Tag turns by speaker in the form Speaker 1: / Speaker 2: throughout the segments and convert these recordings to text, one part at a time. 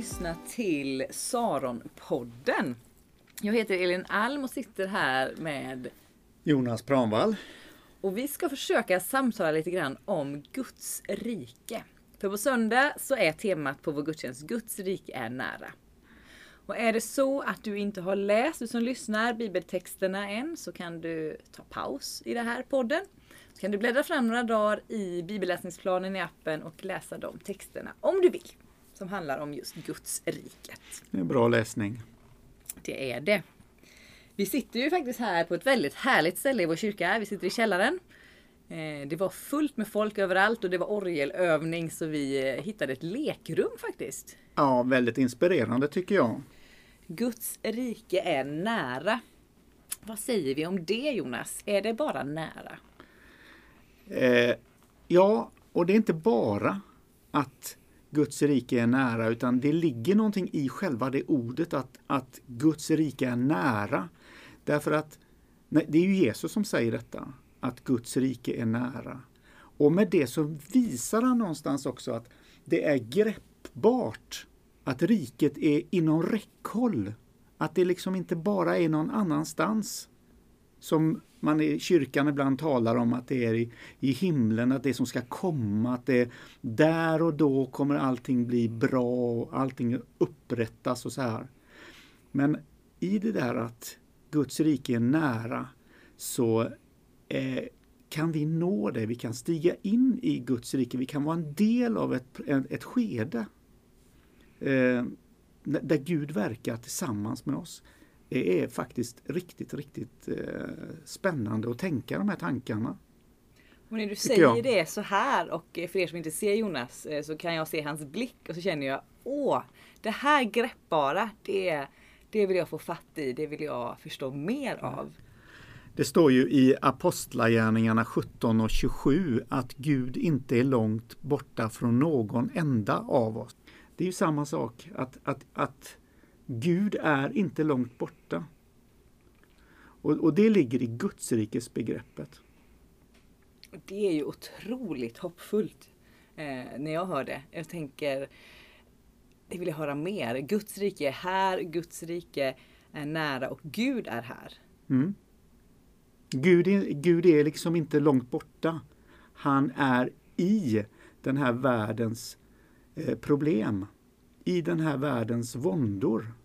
Speaker 1: lyssna till Saronpodden. Jag heter Elin Alm och sitter här med
Speaker 2: Jonas Pranvall.
Speaker 1: och vi ska försöka samtala lite grann om Guds rike. För på söndag så är temat på vår gudstjänst Guds rike är nära. Och är det så att du inte har läst, du som lyssnar, bibeltexterna än, så kan du ta paus i den här podden. Så kan du bläddra fram några dagar i bibelläsningsplanen i appen och läsa de texterna, om du vill. Som handlar om just Guds riket.
Speaker 2: Det är bra läsning.
Speaker 1: Det är det. Vi sitter ju faktiskt här på ett väldigt härligt ställe i vår kyrka. Vi sitter i källaren. Eh, Det var fullt med folk överallt och det var orgelövning så vi eh, hittade ett lekrum faktiskt.
Speaker 2: Ja, väldigt inspirerande tycker jag.
Speaker 1: Guds rike är nära. Vad säger vi om det Jonas? Är det bara nära?
Speaker 2: Eh, ja, och det är inte bara att Guds rike är nära, utan det ligger någonting i själva det ordet att, att Guds rike är nära. Därför att nej, det är ju Jesus som säger detta, att Guds rike är nära. Och med det så visar han någonstans också att det är greppbart, att riket är inom räckhåll. Att det liksom inte bara är någon annanstans som man i kyrkan ibland talar om att det är i, i himlen, att det som ska komma, att det där och då kommer allting bli bra och allting upprättas och så här. Men i det där att Guds rike är nära så eh, kan vi nå det, vi kan stiga in i Guds rike, vi kan vara en del av ett, ett skede eh, där Gud verkar tillsammans med oss. Det är faktiskt riktigt, riktigt eh, spännande att tänka de här tankarna.
Speaker 1: Och när du säger det så här och eh, för er som inte ser Jonas eh, så kan jag se hans blick och så känner jag åh, det här greppbara, det, det vill jag få fatt i, det vill jag förstå mer av.
Speaker 2: Det står ju i Apostlagärningarna 17 och 27 att Gud inte är långt borta från någon enda av oss. Det är ju samma sak, att, att, att Gud är inte långt borta. Och, och det ligger i Gudsrikes begreppet.
Speaker 1: Och Det är ju otroligt hoppfullt eh, när jag hör det. Jag tänker, det vill jag höra mer. Guds rike är här, Guds rike är nära och Gud är här.
Speaker 2: Mm. Gud, är, Gud är liksom inte långt borta. Han är i den här världens eh, problem. I den här världens våndor.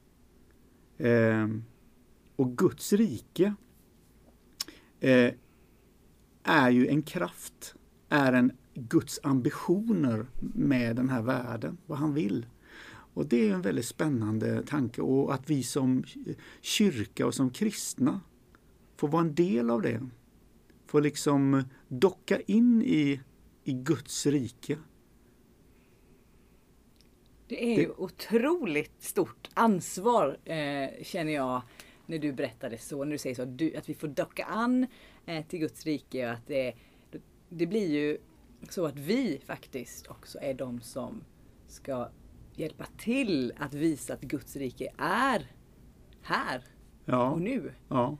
Speaker 2: Eh, och Guds rike eh, är ju en kraft, är en Guds ambitioner med den här världen, vad han vill. Och det är en väldigt spännande tanke och att vi som kyrka och som kristna får vara en del av det. Får liksom docka in i, i Guds rike.
Speaker 1: Det är ju otroligt stort ansvar eh, känner jag när du berättar det så. När du säger så du, att vi får docka an eh, till Guds rike och att det, det blir ju så att vi faktiskt också är de som ska hjälpa till att visa att Guds rike är här
Speaker 2: Ja,
Speaker 1: och nu.
Speaker 2: ja.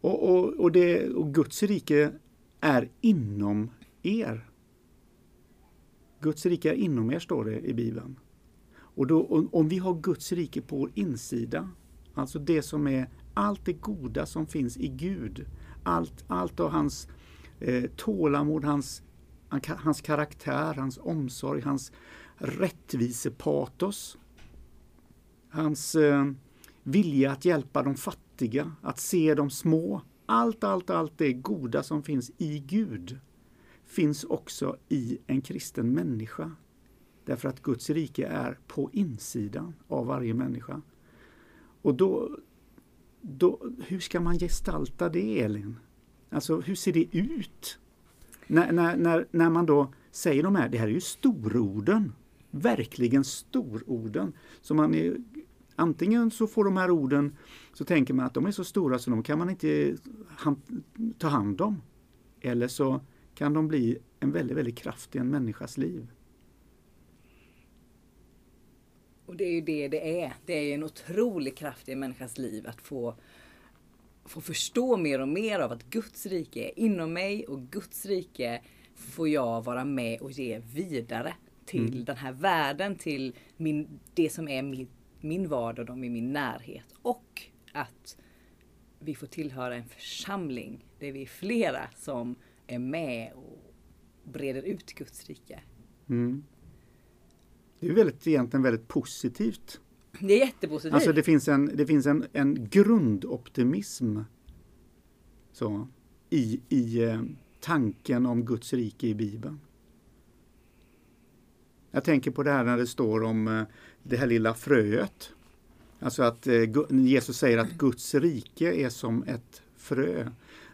Speaker 2: Och, och, och, det, och Guds rike är inom er. Guds rike är inom er, står det i Bibeln. Och då, om- vi har Guds rike på vår insida, alltså det som är allt det goda som finns i Gud, allt, allt av hans eh, tålamod, hans, hans karaktär, hans omsorg, hans rättvisepatos, hans eh, vilja att hjälpa de fattiga, att se de små. Allt, allt, allt det goda som finns i Gud finns också i en kristen människa. Därför att Guds rike är på insidan av varje människa. Och då, då, hur ska man gestalta det, Elin? Alltså, hur ser det ut? När, när, när, när man då säger de här, det här är ju stororden. Verkligen stororden. Så man är, antingen så får de här orden, så tänker man att de är så stora så de kan man inte han, ta hand om. Eller så kan de bli en väldigt, väldigt kraft i en människas liv.
Speaker 1: Och det är ju det det är. Det är ju en otrolig kraft i en människas liv att få, få förstå mer och mer av att Guds rike är inom mig och Guds rike får jag vara med och ge vidare till
Speaker 2: Mm.
Speaker 1: den här världen, till min, det som är min, min vardag, de i min närhet. Och att vi får tillhöra en församling där vi är flera som är med och breder ut Guds rike.
Speaker 2: Mm. Det är väldigt, egentligen väldigt positivt.
Speaker 1: Det är jättepositivt.
Speaker 2: Alltså det finns en, det finns en, en grundoptimism så, i, i eh, tanken om Guds rike i Bibeln. Jag tänker på det här när det står om eh, det här lilla fröet. Alltså att eh, Jesus säger att Guds rike är som ett frö.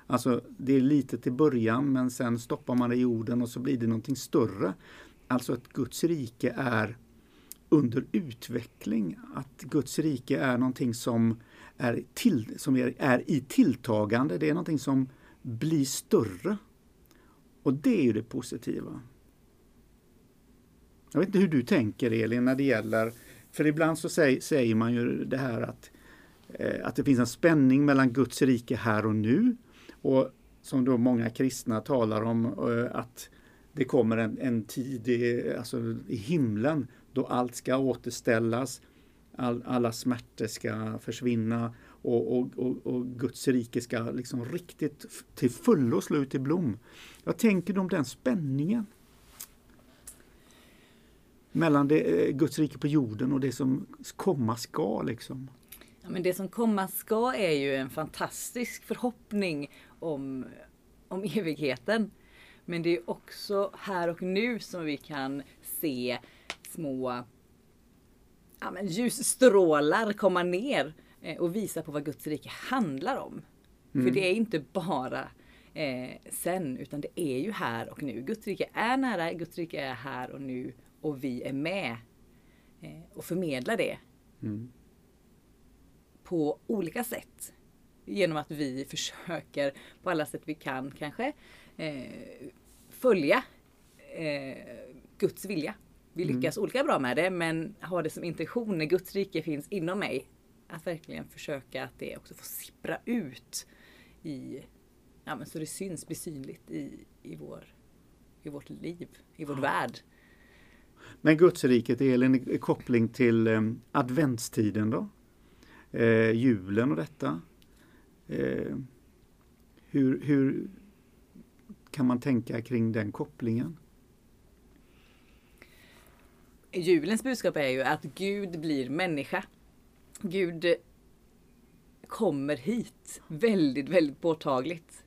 Speaker 2: Alltså det är litet i början men sen stoppar man det i jorden och så blir det någonting större. Alltså att Guds rike är under utveckling. Att Guds rike är någonting som är, till, som är, är i tilltagande. Det är någonting som blir större. Och det är ju det positiva. Jag vet inte hur du tänker Elin när det gäller, för ibland så säger, säger man ju det här att, eh, att det finns en spänning mellan Guds rike här och nu och som då många kristna talar om eh, att det kommer en, en tid i, alltså i himlen då allt ska återställas, all, alla smärtor ska försvinna och, och, och, och Guds rike ska liksom riktigt till fullo slå ut i blom. Vad tänker du om den spänningen? Mellan det, eh, Guds rike på jorden och det som komma ska liksom.
Speaker 1: Ja, men det som komma ska är ju en fantastisk förhoppning om, om evigheten. Men det är också här och nu som vi kan se små ja, men ljusstrålar komma ner eh, och visa på vad Guds rike handlar om. För det är inte bara eh, sen, utan det är ju här och nu. Guds rike är nära, Guds rike är här och nu och vi är med eh, och förmedlar det
Speaker 2: Mm.
Speaker 1: På olika sätt. Genom att vi försöker på alla sätt vi kan kanske eh, följa eh, Guds vilja. Vi lyckas olika bra med det men har det som intention när Guds rike finns inom mig. Att verkligen försöka att det också får sippra ut i, ja, men så det syns, blir synligt i, i, vår, i vårt liv, i vår värld.
Speaker 2: Men Gudsriket, Elin, i koppling till eh, adventstiden då? Eh, julen och detta. Eh, hur, hur kan man tänka kring den kopplingen?
Speaker 1: Julens budskap är ju att Gud blir människa. Gud kommer hit väldigt, väldigt påtagligt.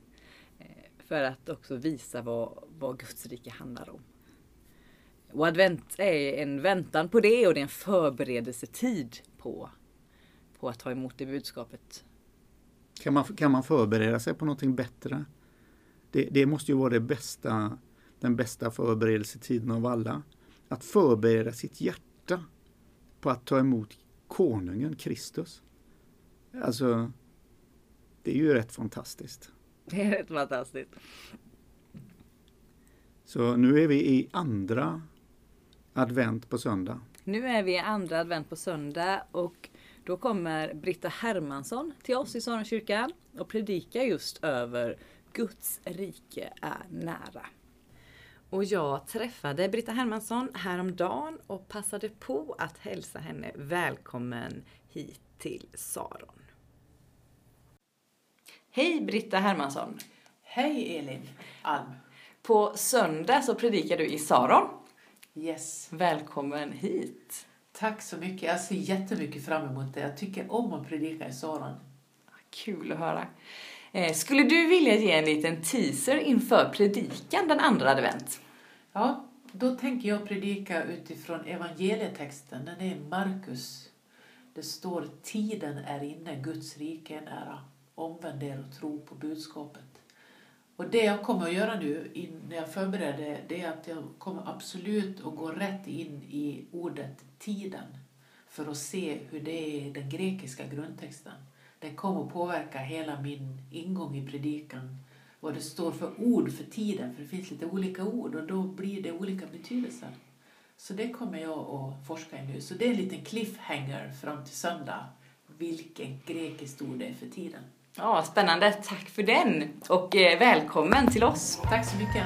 Speaker 1: Eh, för att också visa vad, vad Guds rike handlar om. Och advent är en väntan på det och det är en förberedelsetid på, på att ta emot det budskapet.
Speaker 2: Kan man, kan man förbereda sig på någonting bättre? Det, det måste ju vara det bästa, den bästa förberedelsetiden av alla. Att förbereda sitt hjärta på att ta emot konungen Kristus. Alltså, det är ju rätt fantastiskt.
Speaker 1: Det är rätt fantastiskt.
Speaker 2: Så nu är vi i andra advent på söndag.
Speaker 1: Nu är vi i andra advent på söndag och då kommer Britta Hermansson till oss i Saronkyrkan och predikar just över Guds rike är nära. Och jag träffade Britta Hermansson häromdagen och passade på att hälsa henne välkommen hit till Saron. Hej Britta Hermansson!
Speaker 3: Hej Elin Alm.
Speaker 1: På söndag så predikar du i Saron.
Speaker 3: Yes.
Speaker 1: Välkommen hit!
Speaker 3: Tack så mycket. Jag ser jättemycket fram emot det. Jag tycker om att predika i Saron.
Speaker 1: Kul att höra. Eh, skulle du vilja ge en liten teaser inför predikan den andra advent?
Speaker 3: Ja, då tänker jag predika utifrån evangelietexten. Den är Markus. Det står tiden är inne, Guds rike är nära. Omvänd er och tro på budskapet. Och det jag kommer att göra nu när jag förbereder det är att jag kommer absolut att gå rätt in i ordet tiden för att se hur det är i den grekiska grundtexten. Den kommer att påverka hela min ingång i predikan. Vad det står för ord för tiden, för det finns lite olika ord och då blir det olika betydelser. Så det kommer jag att forska i nu. Så det är en liten cliffhanger fram till söndag. Vilken grekiskt ord det är för tiden.
Speaker 1: Ja, spännande. Tack för den och eh, välkommen till oss.
Speaker 3: Tack så mycket.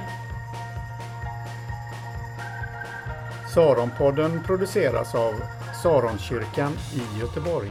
Speaker 2: Saronpodden produceras av Saronkyrkan i Göteborg.